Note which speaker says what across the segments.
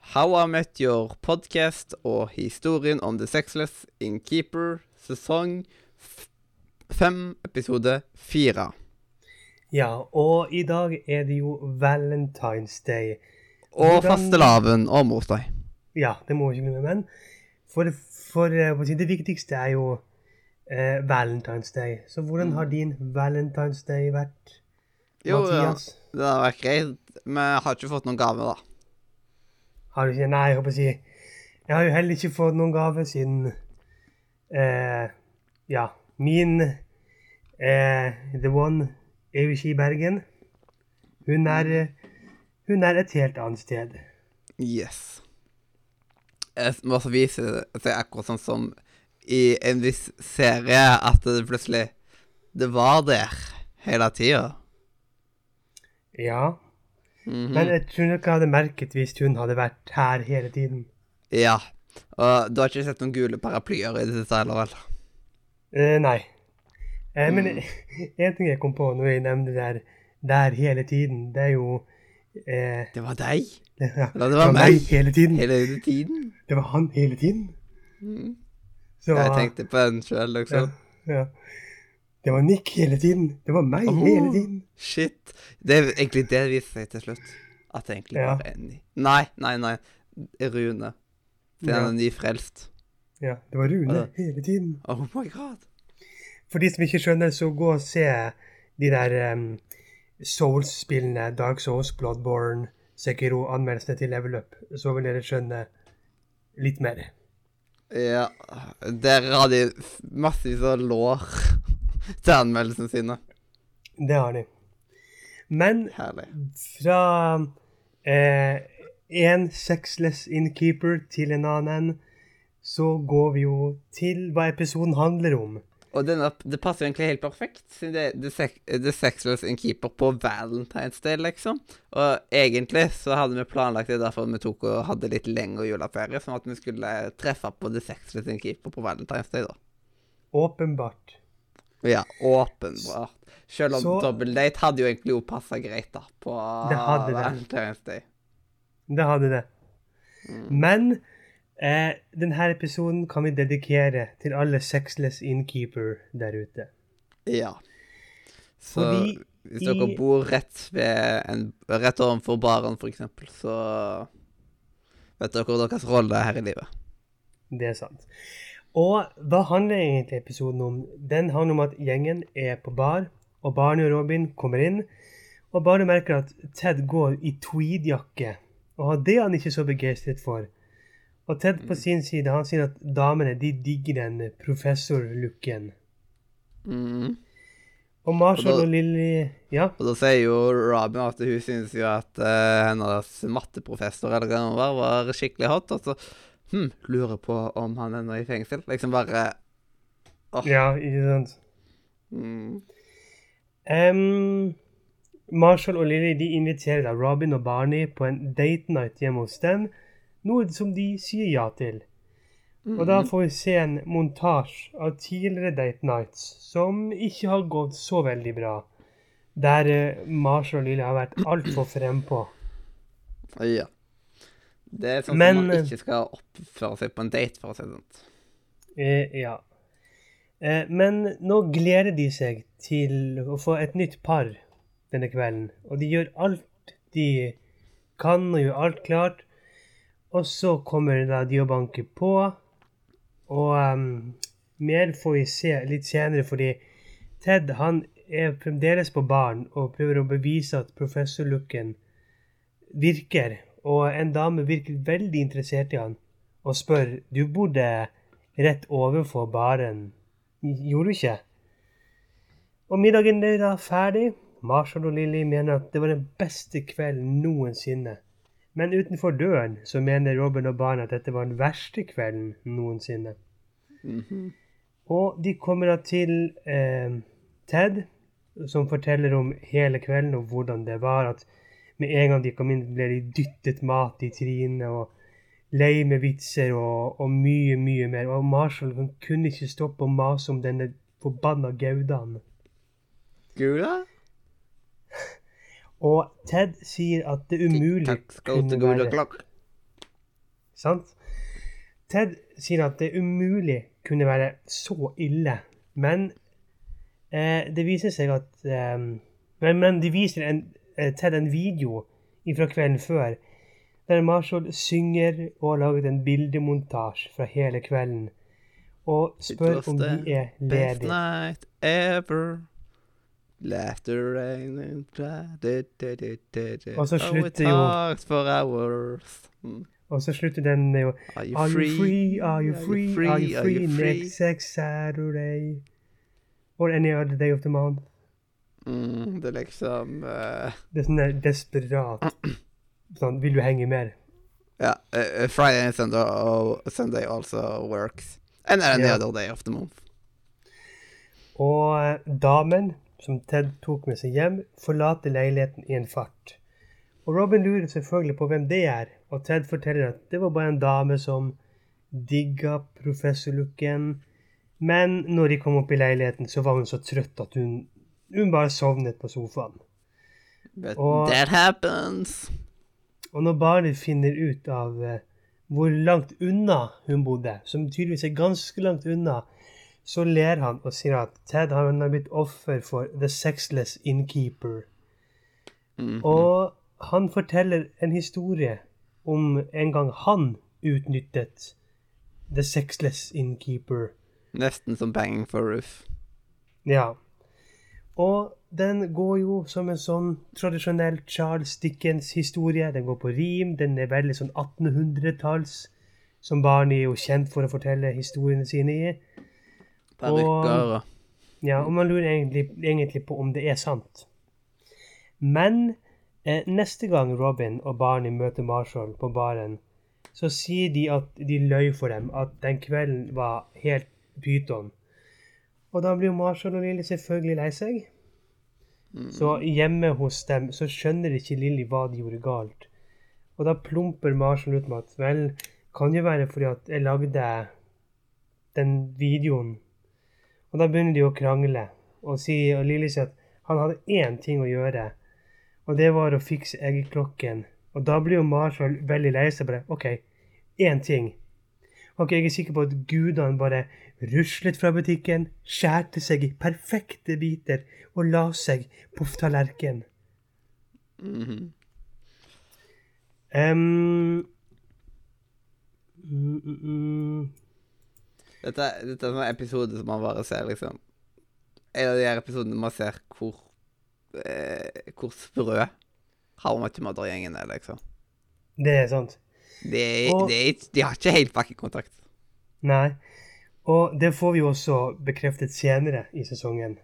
Speaker 1: How I Met Your Podcast og historien om The Sexless Innkeeper, sesong fem, episode fire.
Speaker 2: Ja, og i dag er det jo Valentine's Day.
Speaker 1: Og fastelavn og morsdag.
Speaker 2: Ja, det må vi ikke glemme, men for, for eh, det viktigste er jo eh, Valentine's Day. Så hvordan har din Valentine's Day vært,
Speaker 1: Jo, ja, det har vært greit. Vi har ikke fått noen gave, da.
Speaker 2: Har du ikke Nei, jeg håper å si Jeg har jo heller ikke fått noen gave siden eh, Ja, min eh, The One er jo ikke i Bergen. Hun er Hun er et helt annet sted.
Speaker 1: Yes. Jeg må også vise seg akkurat sånn som i en viss serie, at det plutselig Det var der hele tida.
Speaker 2: Ja.
Speaker 1: Mhm.
Speaker 2: Men jeg tror nok jeg hadde merket hvis hun hadde vært her hele tiden.
Speaker 1: Ja. Og du har ikke sett noen gule paraplyer i dette heller, vel?
Speaker 2: Eh, nei. Eh, men en ting jeg kom på når jeg nevnte det der, der hele tiden, det er jo eh,
Speaker 1: Det var deg.
Speaker 2: ja,
Speaker 1: det var meg.
Speaker 2: hele tiden.
Speaker 1: Hele tiden.
Speaker 2: Det var han hele tiden.
Speaker 1: Mm.
Speaker 2: Så,
Speaker 1: Jeg tenkte på den sjøl,
Speaker 2: ja,
Speaker 1: liksom.
Speaker 2: ja. Det var Nick hele tiden. Det var meg
Speaker 1: oh,
Speaker 2: hele tiden.
Speaker 1: Shit. Det er egentlig det det viser seg til slutt. At det egentlig
Speaker 2: Ja.
Speaker 1: bare er en Nei, nei, nei. Rune. Siden
Speaker 2: Ja.
Speaker 1: en ny nyfrelst.
Speaker 2: Ja, det var Rune
Speaker 1: det...
Speaker 2: hele tiden.
Speaker 1: Oh my god.
Speaker 2: For de som ikke skjønner, så gå og se de der um, Souls-spillene, Dark Souls, Bloodborne, Sekiro, anmeldelsene til Level Up. Så vil dere skjønne litt mer.
Speaker 1: Ja, der har de massevis av lår til anmeldelsene sine.
Speaker 2: Det har de. Men
Speaker 1: Herlig.
Speaker 2: fra eh, en sexless innkeeper til en annen, så går vi jo til hva episoden handler om.
Speaker 1: Og denne, det passer jo egentlig helt perfekt, siden det er The Sexless Innkeeper på Valentine's Day, liksom. Og egentlig så hadde vi planlagt det derfor vi tok og hadde litt lengre juleferie, sånn at vi skulle treffe på The Sexless Innkeeper på Valentine's Day, da.
Speaker 2: Åpenbart.
Speaker 1: Ja, åpenbart. Selv om
Speaker 2: Så-
Speaker 1: Double Date hadde jo egentlig jo passa greit, da, på
Speaker 2: Det hadde det.
Speaker 1: Valentine's Day.
Speaker 2: Det hadde det. Men eh, denne episoden kan vi dedikere til alle sexless innkeeper der ute.
Speaker 1: Ja. Så
Speaker 2: Fordi
Speaker 1: hvis dere
Speaker 2: i-
Speaker 1: bor rett ved en Rett overfor baren, for eksempel, så vet dere deres rolle her i livet.
Speaker 2: Det er sant. Og hva handler egentlig episoden om? Den handler om at gjengen er på bar, og Barney og Robin kommer inn. Og Barney merker at Ted går i tweedjakke, og det er han ikke så begeistret for. Og Ted på sin side han sier at damene de digger den professor-looken.
Speaker 1: Mm.
Speaker 2: Og Marshall
Speaker 1: Og da-
Speaker 2: og Lily Ja,
Speaker 1: Og da sier jo Robin at hun synes jo at uh, hennes matteprofessor eller hva det var, var skikkelig hot. Og så hm, lurer på om han ennå er i fengsel. Liksom bare
Speaker 2: ja ikke sant?
Speaker 1: mm.
Speaker 2: Um, Marshall og Lily de inviterer da Robin og Barney på en date night hjemme hos dem, noe som de sier ja til. Og da får vi se en montasje av tidligere date nights som ikke har gått så veldig bra. Der eh, Marshall og Lily har vært altfor frempå.
Speaker 1: Ja. Det er sånn
Speaker 2: Men,
Speaker 1: som man
Speaker 2: eh,
Speaker 1: ikke skal oppføre seg på en date, for å si det sånn.
Speaker 2: Eh, ja. Eh, men nå gleder de seg til å få et nytt par denne kvelden. Og de gjør alt de kan, og gjør alt klart. Og så kommer da de og banker på. Og um, mer får vi se litt senere, fordi Ted han er fremdeles på baren og prøver å bevise at professorlooken virker. Og en dame virker veldig interessert i han og spør du bodde rett overfor baren. Gjorde du ikke? Og middagen er da ferdig. Marshall og Lily mener at det var den beste kvelden noensinne. Men utenfor døren så mener Robin og barna at dette var den verste kvelden noensinne.
Speaker 1: Mhm.
Speaker 2: Og de kommer da til eh, Ted, som forteller om hele kvelden og hvordan det var. At med en gang de kom inn, ble de dyttet mat i trynet og lei med vitser og, og mye, mye mer. Og Marshall han kunne ikke stoppe å mase om denne forbanna Gaudan.
Speaker 1: Gula?
Speaker 2: Og Ted sier at det umulig
Speaker 1: Takk være.
Speaker 2: Sant? Ted sier at det umulig kunne være så ille, men eh, det viser seg at eh, men, men de viser en, eh, Ted en video fra kvelden før, der Marshall synger og har laget en bildemontasje fra hele kvelden, og spør om de er
Speaker 1: Best night ever. Laughter rain.
Speaker 2: Og så
Speaker 1: Oh,
Speaker 2: slutter jo-
Speaker 1: for hours. Mm.
Speaker 2: Og så slutter den med jo
Speaker 1: Are you free?
Speaker 2: Are you free? Are you free
Speaker 1: you free?
Speaker 2: next sex Saturday? Or any other day of the month?
Speaker 1: Mm, det er liksom uh...
Speaker 2: Det er sånn der desperat. Sånn, vil du henge mer?
Speaker 1: Ja. Uh, Friday and Sunday, og Sunday also works. And any
Speaker 2: Ja.
Speaker 1: other day of the month.
Speaker 2: Og eh, damen som Ted tok med seg hjem, forlater leiligheten i en fart. Og Robin lurer selvfølgelig på hvem det er, og Ted forteller at det var bare en dame som digga professorlooken. Men når de kom opp i leiligheten, så var hun så trøtt at hun, hun bare sovnet på sofaen.
Speaker 1: But
Speaker 2: Og-
Speaker 1: that happens.
Speaker 2: Og når barnet finner ut av uh, hvor langt unna hun bodde, som tydeligvis er ganske langt unna, så ler han og sier at Ted har blitt offer for The Sexless Innkeeper.
Speaker 1: Mhm.
Speaker 2: Og han forteller en historie om en gang han utnyttet The Sexless Innkeeper.
Speaker 1: Nesten som Banging for Roof.
Speaker 2: Ja. Og den går jo som en sånn tradisjonell Charles Dickens-historie. Den går på rim. Den er veldig sånn 1800-talls, som barn er jo kjent for å fortelle historiene sine i.
Speaker 1: Parykker og
Speaker 2: Ja, og man lurer egentlig, egentlig på om det er sant. Men eh, neste gang Robin og Barney møter Marshall på baren, så sier de at de løy for dem, at den kvelden var helt pyton. Og da blir jo Marshall og Lilly selvfølgelig lei seg. Så hjemme hos dem så skjønner ikke Lilly hva de gjorde galt. Og da plumper Marshall ut med at vel, kan jo være fordi at jeg lagde den videoen og da begynner de å krangle, og, si, og Lilly sier at han hadde én ting å gjøre, og det var å fikse eggeklokken. Og da blir jo Marshall veldig lei seg. bare, OK, én ting. Ok, Jeg er sikker på at gudene bare ruslet fra butikken, skjærte seg i perfekte biter og la seg på tallerkenen.
Speaker 1: Mhm.
Speaker 2: Mm, mm, mm.
Speaker 1: Dette, dette er en episode som man bare ser, liksom En av de her episodene man ser hvor eh, Hvor sprø How Much Mother-gjengen er, liksom.
Speaker 2: Det er sant.
Speaker 1: Det
Speaker 2: Og-
Speaker 1: det de har ikke helt bakkekontakt.
Speaker 2: Nei. Og det får vi jo også bekreftet senere i sesongen.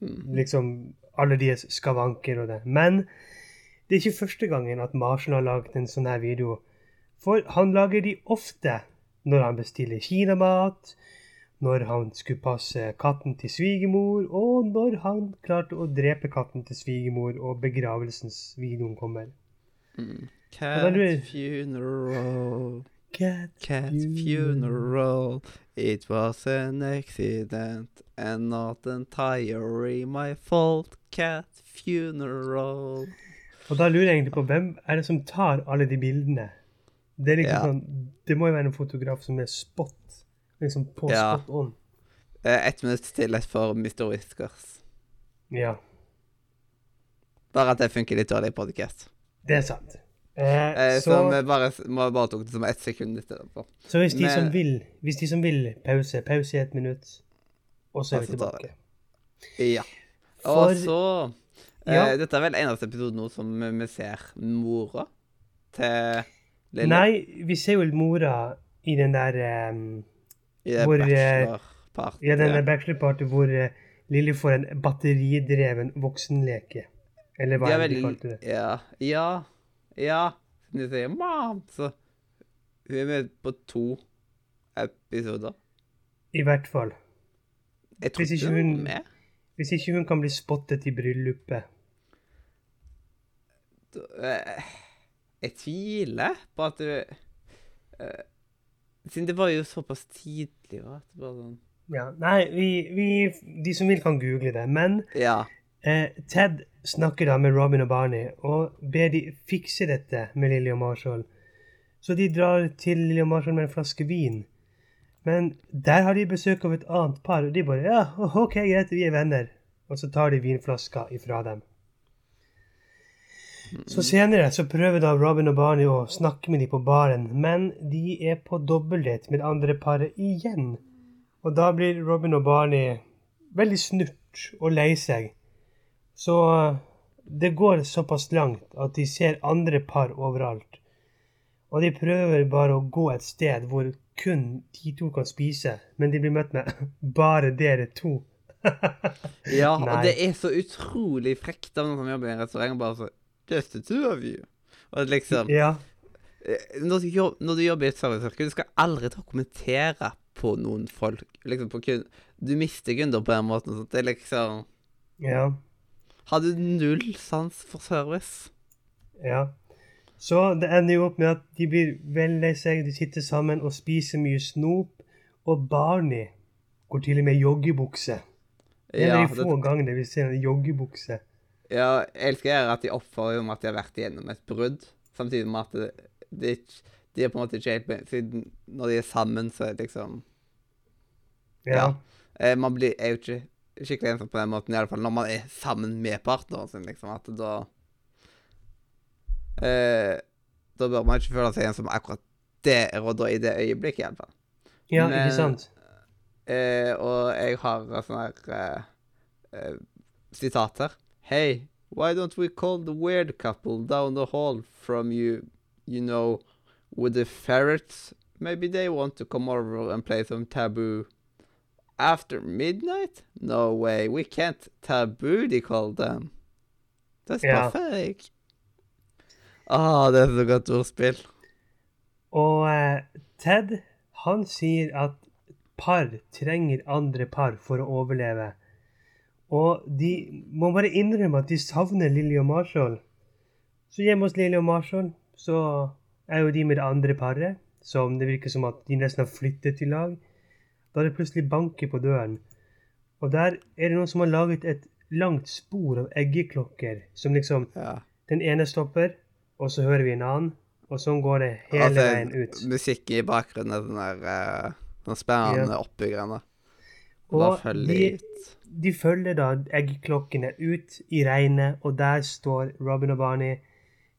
Speaker 2: Liksom alle deres skavanker og det. Men det er ikke første gangen at Marshall har laget en sånn her video. For han lager de ofte når han bestiller kinamat, når han skulle passe katten til svigermor, og når han klarte å drepe katten til svigermor, og begravelsens videoen kommer.
Speaker 1: Cat funeral,
Speaker 2: Cat,
Speaker 1: cat
Speaker 2: funeral.
Speaker 1: It was an accident and not entirely my fault. Cat funeral.
Speaker 2: Og da lurer jeg egentlig på hvem er det som tar alle de bildene? Det er liksom
Speaker 1: Ja.
Speaker 2: sånn, det må jo være en fotograf som er spot. Liksom på
Speaker 1: Ja.
Speaker 2: spot on.
Speaker 1: Eh, Ett minutt stillhet for Mr. Whiskers.
Speaker 2: Ja,
Speaker 1: Bare at det funker litt dårlig i podcast.
Speaker 2: det er sant. Eh,
Speaker 1: Eh,
Speaker 2: så,
Speaker 1: så vi bare, bare tok det som ett sekund etterpå.
Speaker 2: så hvis de
Speaker 1: men-
Speaker 2: som vil, hvis de som vil pause, pause i et minutt, og så er vi tilbake.
Speaker 1: Ja.
Speaker 2: For-
Speaker 1: Og så eh, Dette er vel eneste episode nå som vi ser mora til Lille
Speaker 2: Nei, vi ser jo mora i den der um,
Speaker 1: i det
Speaker 2: hvor, eh,
Speaker 1: bachelorparty.
Speaker 2: Ja, den der bachelorparty hvor uh, Lilly får en batteridreven voksenleke. Eller hva enn de kalte det.
Speaker 1: Ja. Ja. Ja. hun sier 'mom', så hun er med på to episoder.
Speaker 2: I hvert fall.
Speaker 1: Jeg tror
Speaker 2: ikke
Speaker 1: hun er med.
Speaker 2: Hvis ikke hun kan bli spottet i bryllupet.
Speaker 1: Eh, Jeg tviler på at du eh, Siden det var jo såpass tidlig. Va? Det bare sånn
Speaker 2: Ja, nei, vi, vi, de som vil kan google det. Men
Speaker 1: Ja.
Speaker 2: Eh, Ted snakker da med Robin og Barney og ber de fikse dette med Lily og Marshall. Så de drar til Lily og Marshall med en flaske vin. Men der har de besøk av et annet par, og de bare Ja, OK, greit, vi er venner. Og så tar de vinflaska ifra dem. Så senere så prøver da Robin og Barney å snakke med dem på baren, men de er på dobbeltdate med det andre paret igjen. Og da blir Robin og Barney veldig snurt og lei seg. Så eh, det går såpass langt at de ser andre par overalt. Og de prøver bare å gå et sted hvor kun de to kan spise, men de blir møtt med 'bare dere to'.
Speaker 1: Ja,
Speaker 2: Nei.
Speaker 1: og det er så utrolig frekt av noen som jobber i en restaurant, bare så Just the two of you. Og liksom
Speaker 2: Ja,
Speaker 1: eh, når, du jobb, når du jobber i et serviceyrke, du skal aldri ta og kommentere på noen folk. Liksom på kun, Du mister kunder på den måten. Så det er liksom
Speaker 2: ja,
Speaker 1: Har du null sans for service?
Speaker 2: ja. Så det ender jo opp med at de blir veldig lei seg, de sitter sammen og spiser mye snop, og Barney går til og med i joggebukse. Det er ja, de få
Speaker 1: det,
Speaker 2: gangene vi ser en joggebukse.
Speaker 1: ja, jeg elsker er at de oppfører om at de har vært igjennom et brudd, samtidig med at det, det, ikke- de er på en måte ikke helt Siden når de er sammen, så er det liksom
Speaker 2: Ja.
Speaker 1: Ja. Eh, man blir, er jo ikke skikkelig ensom på den måten, i alle fall når man er sammen med partneren sin, liksom. At da eh, Da bør man ikke føle seg ensom akkurat der og da, i det øyeblikket, fall.
Speaker 2: ja,
Speaker 1: Men-
Speaker 2: ikke sant?
Speaker 1: Eh, og jeg har sånne sånn her eh, eh, sitat her. Hey, why don't we call the weird couple down the hall from you, you know, with the ferrets? Maybe they want to come over and play some taboo. After midnight? No way, we can't taboo, de call them. That's
Speaker 2: Ja.
Speaker 1: perfect. Ah, det er så godt ordspill.
Speaker 2: Og eh, Ted, han sier at par trenger andre par for å overleve. Og de må bare innrømme at de savner Lily og Marshall. Så hjemme hos Lily og Marshall så er jo de med det andre paret, som det virker som at de nesten har flyttet i lag. Da er det plutselig banker på døren. Og der er det noen som har laget et langt spor av eggeklokker, som liksom
Speaker 1: Ja.
Speaker 2: Den ene stopper, og så hører vi en annen, og sånn går det hele
Speaker 1: Altså,
Speaker 2: veien ut.
Speaker 1: Musikk i bakgrunnen er sånn der uh, Sånn spennende
Speaker 2: Ja.
Speaker 1: oppbyggende. Og da følger
Speaker 2: de,
Speaker 1: de ut.
Speaker 2: de følger da eggklokkene ut i regnet, og der står Robin og Barney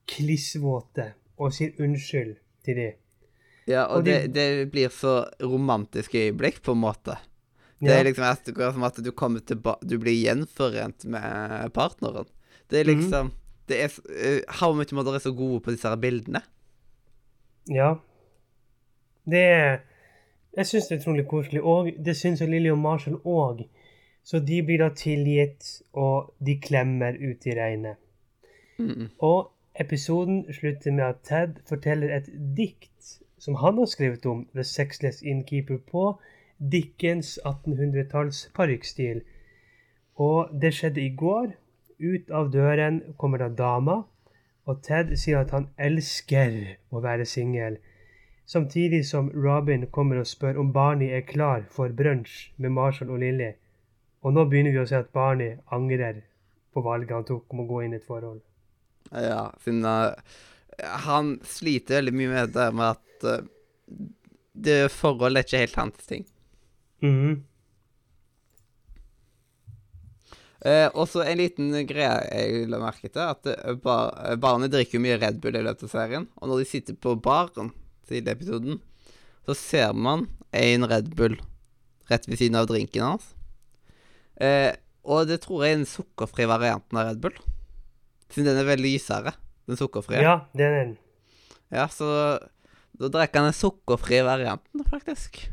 Speaker 2: klissvåte og sier unnskyld til dem.
Speaker 1: Ja, og,
Speaker 2: og de-
Speaker 1: det, det blir så romantisk øyeblikk, på en måte. Det
Speaker 2: Ja.
Speaker 1: er liksom akkurat som at du kommer tilbake Du blir gjenforent med partneren. Det er
Speaker 2: liksom
Speaker 1: liksom Det er eh, How Much Mother er så gode på disse her bildene.
Speaker 2: Ja. Det er Jeg syns det er utrolig koselig, og det syns jo Lilly og Marshall òg. Så de blir da tilgitt, og de klemmer ut i regnet.
Speaker 1: Mm.
Speaker 2: Og episoden slutter med at Ted forteller et dikt som han har skrevet om The Sexless Innkeeper på Dickens 1800-talls parykkstil. Og det skjedde i går. Ut av døren kommer da dama, og Ted sier at han elsker å være singel. Samtidig som Robin kommer og spør om Barney er klar for brunsj med Marshall og Lilly. Og nå begynner vi å se at Barney angrer på valget han tok om å gå inn i et forhold.
Speaker 1: Ja, siden eh, han sliter veldig mye med det med at eh, det forholdet er ikke helt hans ting.
Speaker 2: Mhm.
Speaker 1: Eh, og så en liten greie jeg la merke til, at eh, bar barnet drikker mye Red Bull i løpet av serien. Og når de sitter på baren til episoden, så ser man en Red Bull rett ved siden av drinken hans. Eh, og det tror jeg er den sukkerfrie varianten av Red Bull. Siden den er veldig lysere, den sukkerfrie.
Speaker 2: Ja, det er den.
Speaker 1: Ja, så da drikker han den sukkerfrie varianten, faktisk.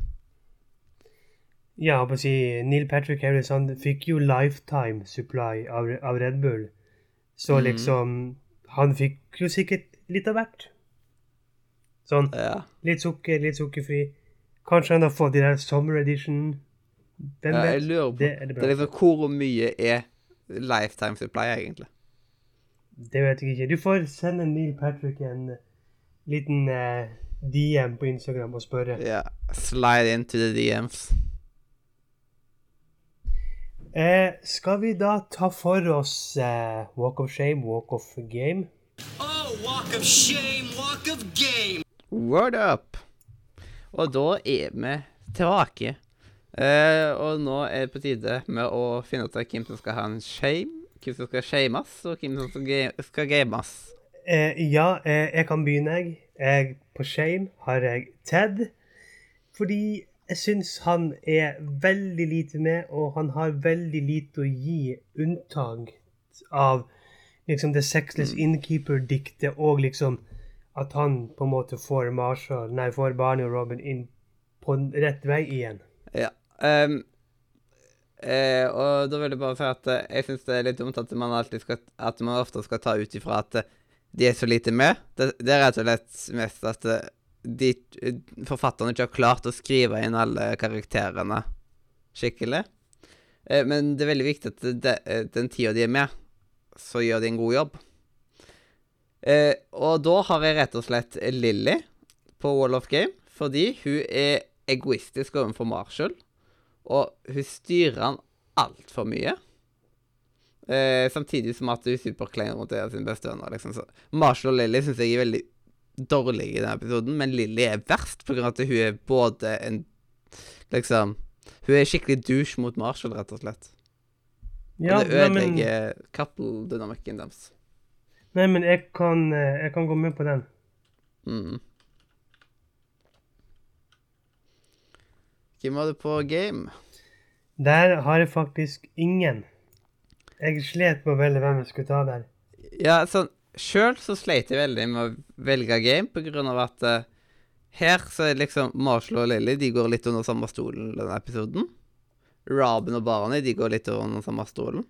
Speaker 2: Ja, på å si Neil Patrick Harris han fikk jo lifetime supply av, av Red Bull. Så
Speaker 1: mm.
Speaker 2: liksom Han fikk jo sikkert litt av hvert. Sånn
Speaker 1: Ja.
Speaker 2: litt sukker, litt sukkerfri. Kanskje han har fått de der summer edition. Hvem
Speaker 1: ja jeg lurer på
Speaker 2: Det er det
Speaker 1: det er liksom Hvor mye er lifetime supply, egentlig?
Speaker 2: Det vet jeg ikke. Du får sende Neil Patrick en liten eh, DM på Instagram og spørre.
Speaker 1: Ja. Slide into the DMs.
Speaker 2: Eh, skal vi da ta for oss eh, Walk of Shame, Walk of Game?
Speaker 3: Oh, walk of shame, walk of game.
Speaker 1: Word up! Og da er vi tilbake. Eh, og nå er det på tide med å finne ut av hvem som skal ha en shame, hvem som skal shames, og hvem som skal, ga skal games.
Speaker 2: Eh, ja, eh, jeg kan begynne, jeg. Jeg. På Shame har jeg Ted. Fordi jeg syns han er veldig lite med, og han har veldig lite å gi unntak av liksom The Sexless Innkeeper-diktet, og liksom at han på en måte får Marshall, nei, får Barney og Robin inn på rett vei igjen.
Speaker 1: Ja. Um, eh, og da vil jeg bare si at eh, jeg syns det er litt dumt at man alltid skal At man ofte skal ta ut ifra at eh, de er så lite med. Det, det er rett og slett mest at eh, de eh, forfatterne ikke har klart å skrive inn alle karakterene skikkelig. Eh, men det er veldig viktig at det, eh, den tida de er med, så gjør de en god jobb. Eh, og da har jeg rett og slett Lilly på Wall of Game, fordi hun er egoistisk overfor Marshall, og hun styrer han altfor mye. Eh, samtidig som at du er superklein rundt av sin beste venner. Liksom. Så Marshall og Lilly syns jeg er veldig dårlige i denne episoden, men Lilly er verst av at hun er både en Liksom Hun er skikkelig douche mot Marshall, rett og slett.
Speaker 2: Ja,
Speaker 1: og det ødelegger couple-dynamikken deres.
Speaker 2: nei, men jeg kan, eh, jeg kan gå med på den.
Speaker 1: Mm. Hvem var det på game?
Speaker 2: Der har jeg faktisk ingen. Jeg slet med å velge hvem jeg skulle ta der.
Speaker 1: Ja, sånn Sjøl så sleit jeg veldig med å velge game, på grunn av at uh, her så er liksom Marshall og Lily de går litt under samme stolen denne episoden. Robin og Barney de går litt under samme stolen.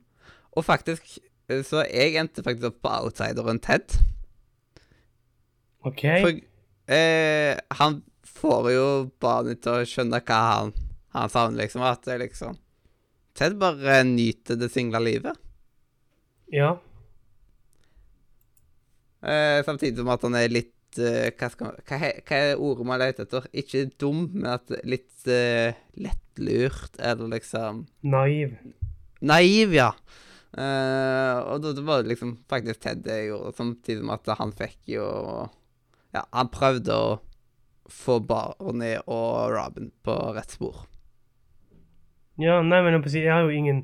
Speaker 1: Og faktisk eh, så jeg endte faktisk opp på outsideren Ted.
Speaker 2: OK?
Speaker 1: For eh, han får jo Barney til å skjønne hva han, han savner, liksom. At det liksom Ted bare nyter det single livet.
Speaker 2: Ja.
Speaker 1: Eh, samtidig som at han er litt eh, hva, skal, hva, hva er ordet man leter etter? Ikke dum, men at litt eh, lettlurt, eller liksom
Speaker 2: Naiv.
Speaker 1: Naiv, ja. Eh, og da det var det liksom faktisk Ted det gjorde, samtidig som at han fikk jo Ja, han prøvde å få Barney og Robin på rett spor.
Speaker 2: Ja, nei, men jeg, har jo ingen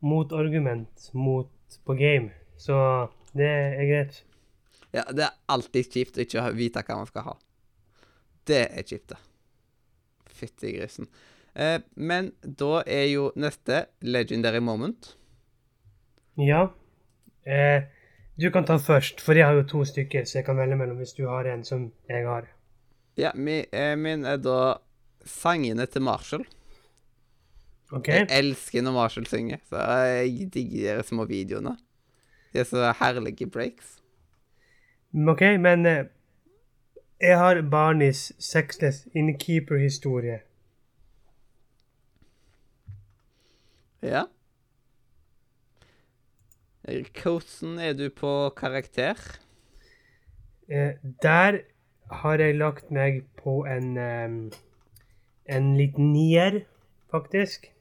Speaker 2: motargument mot på game, så det er greit.
Speaker 1: Ja, det er alltid kjipt å ikke vite hva man skal ha. Det er kjipt, det. Fytti grisen. Eh, men da er jo neste legendary moment.
Speaker 2: Ja. Eh, du kan ta først, for jeg har jo to stykker, så jeg kan velge mellom hvis du har en som jeg har.
Speaker 1: Ja, min, eh, min er da sangene til Marshall.
Speaker 2: OK?
Speaker 1: Jeg elsker når Marshall synger, så jeg digger de små videoene. De er så herlige breaks.
Speaker 2: OK, men eh, jeg har Barneys Sexless Innkeeper-historie.
Speaker 1: Ja. Hvordan er du på karakter?
Speaker 2: Eh, der har jeg lagt meg på en um, en liten nier, faktisk.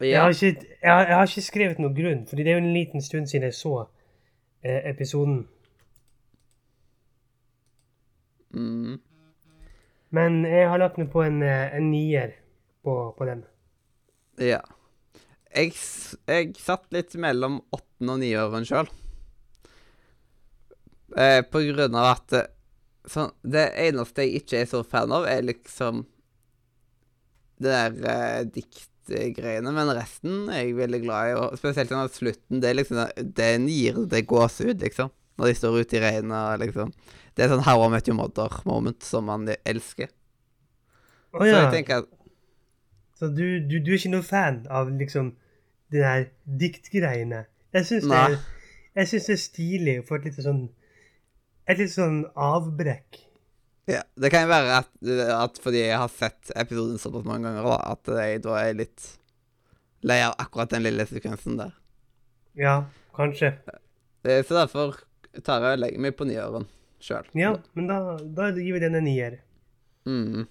Speaker 2: Jeg, har ikke, jeg, har, jeg har ikke skrevet noen grunn, fordi det er jo en liten stund siden jeg så eh, episoden.
Speaker 1: Mm.
Speaker 2: Men jeg har lagt meg på en, eh, en nier på, på den.
Speaker 1: Ja. Jeg, jeg satt litt mellom åttende og niåren sjøl. Eh, på grunn av at eh, sånn, Det eneste jeg ikke er så fan av, er liksom det der eh, diktgreiene. Men resten er jeg veldig glad i. Og spesielt den slutten. Det er liksom Den gir det gåsehud, liksom. Når de står ute i regnet, liksom. Det er sånn How I Met Your Mother-moment som man elsker.
Speaker 2: Å
Speaker 1: Så jeg tenker at
Speaker 2: så du, du, du er ikke noen fan av liksom de der diktgreiene? Jeg syns det, det er stilig å få et lite sånn et litt sånn avbrekk.
Speaker 1: Ja, Det kan jo være at, at fordi jeg har sett episoden såpass mange ganger, da, at jeg da er litt lei av akkurat den lille sekvensen der.
Speaker 2: Ja, kanskje.
Speaker 1: Eh, Så derfor tar jeg og legger meg på nieren sjøl.
Speaker 2: Ja, men da, da gir vi den en nier.
Speaker 1: Mm.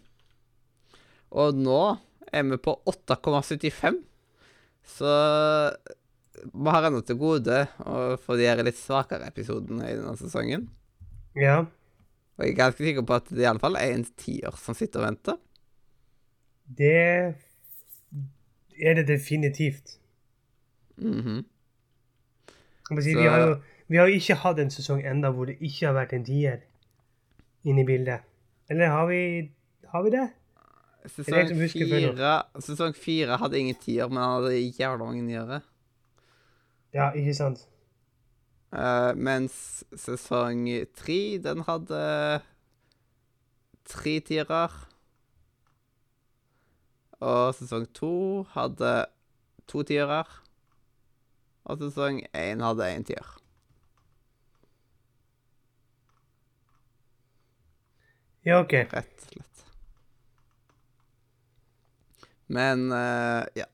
Speaker 1: Og nå er vi på 8,75, så vi har ennå til gode å få de her litt svakere episodene i denne sesongen.
Speaker 2: Ja.
Speaker 1: Og jeg er ganske sikker på at det i alle fall er en tier som sitter og venter.
Speaker 2: Det er det definitivt. Mm -hmm. si, vi, har jo, vi har jo ikke hatt en sesong enda hvor det ikke har vært en tier inne i bildet. Eller har vi, har vi det?
Speaker 1: Sesong fire, sesong fire hadde ingen tier, men hadde jævla mange nyere.
Speaker 2: Ja, ikke sant?
Speaker 1: Eh, mens sesong tre, den hadde tre tierer, Og sesong to hadde to tierer, Og sesong én hadde én tier.
Speaker 2: Ja, OK.
Speaker 1: Rett og slett. Men uh, ja.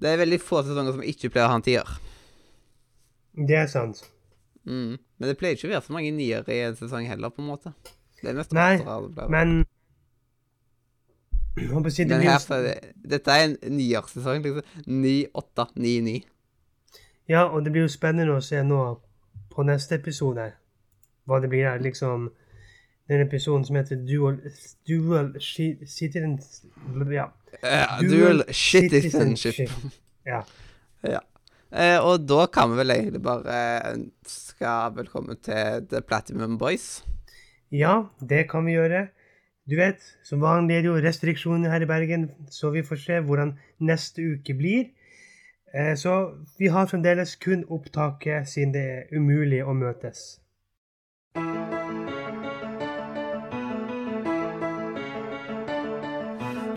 Speaker 1: Det er veldig få sesonger som ikke pleier å ha en tier.
Speaker 2: Det er sant.
Speaker 1: Mm. Men det pleier ikke å være så mange niere i en sesong heller, på en måte. Det er mest
Speaker 2: Nei,
Speaker 1: det.
Speaker 2: Men si det
Speaker 1: Men her er det, dette er en niersesong, liksom. 9, 8, 9, 9.
Speaker 2: Ja, og det blir jo spennende å se nå på neste episode hva det blir der. Liksom den episoden som heter Dual, dual Citizenship. Ja.
Speaker 1: Uh,
Speaker 2: Dual
Speaker 1: dual citizenship.
Speaker 2: citizenship. Ja.
Speaker 1: Ja. Eh, og da kan vi vel egentlig bare ønske velkommen til The Platinum Boys.
Speaker 2: ja, det kan vi gjøre. Du vet, som vanlig er det jo restriksjoner her i Bergen, så vi får se hvordan neste uke blir. Eh, Så vi har fremdeles kun opptaket siden det er umulig å møtes.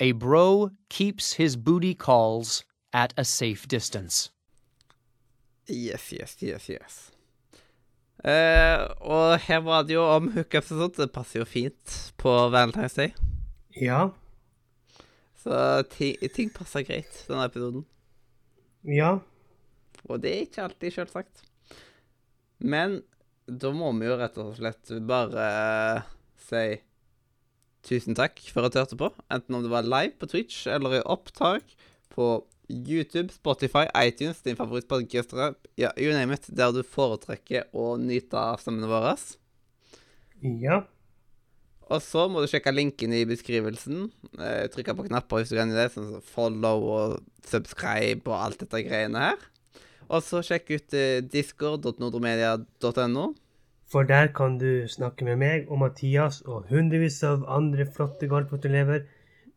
Speaker 4: A bro keeps his booty calls at a safe distance.
Speaker 1: Yes, yes, yes, yes. Uh, og her var det jo om hookups og sånt. Det passer jo fint på Valentine's Day.
Speaker 2: Ja.
Speaker 1: Så ting, ting passer greit, denne episoden.
Speaker 2: Ja.
Speaker 1: Og det er ikke alltid selvsagt. Men da må vi jo rett og slett bare uh, si tusen takk for at du hørte på. Enten om det var live på Twitch eller i opptak på YouTube, Spotify, iTunes, din favorittpodcaster, ja, you name it, der du foretrekker å nyte av stemmene våre.
Speaker 2: Ja.
Speaker 1: Og så må du sjekke linken i beskrivelsen. Eh, trykke på knapper hvis du kan i det, sånn som follow og subscribe og alt dette greiene her. Og så sjekk ut eh, discord.nordromedia.no.
Speaker 2: For der kan du snakke med meg og Mathias og hundrevis av andre flotte Galtvort-elever.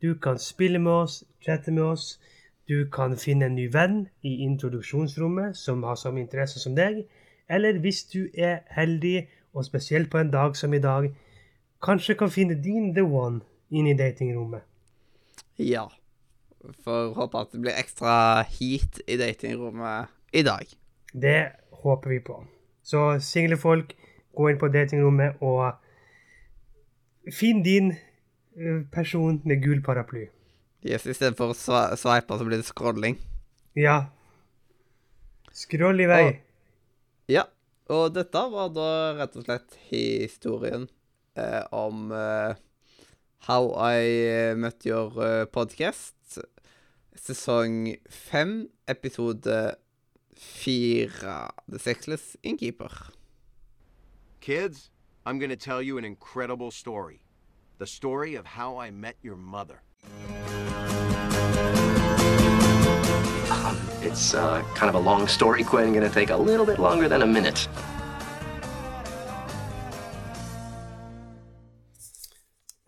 Speaker 2: Du kan spille med oss, chatte med oss. Du kan finne en ny venn i introduksjonsrommet som har samme interesse som deg. Eller hvis du er heldig, og spesielt på en dag som i dag, kanskje kan finne din the one inn i datingrommet.
Speaker 1: Ja. For håpe at det blir ekstra heat i datingrommet i dag.
Speaker 2: Det håper vi på. Så single folk, gå inn på datingrommet og finn din eh, person med gul paraply.
Speaker 1: Yes, Istedenfor sveiper, så blir det scrolling.
Speaker 2: Ja. Scroll i vei.
Speaker 1: Og- Ja. Og dette var da rett og slett historien eh, om eh, How I Met Your eh, Podcast. Sesong fem, episode fire. The Sexless Innkeeper.
Speaker 5: Kids, I'm going to tell you an incredible story. The story of how I met your mother.
Speaker 6: Um, it's uh, kind of a long story, Quinn. Going to take a little bit longer than a minute.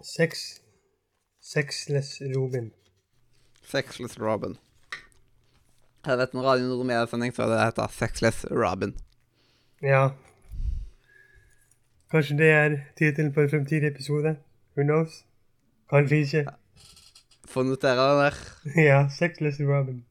Speaker 2: Sex. Sexless Robin.
Speaker 1: Sexless Robin. Jeg vet når Radio Nord-Media-sending så det heter Sexless Robin.
Speaker 2: Ja, Kanskje det er tittelen på en fremtidig episode? Who knows? Kanskje ikke.
Speaker 1: Få notere den der.
Speaker 2: Ja, Sexless Robin.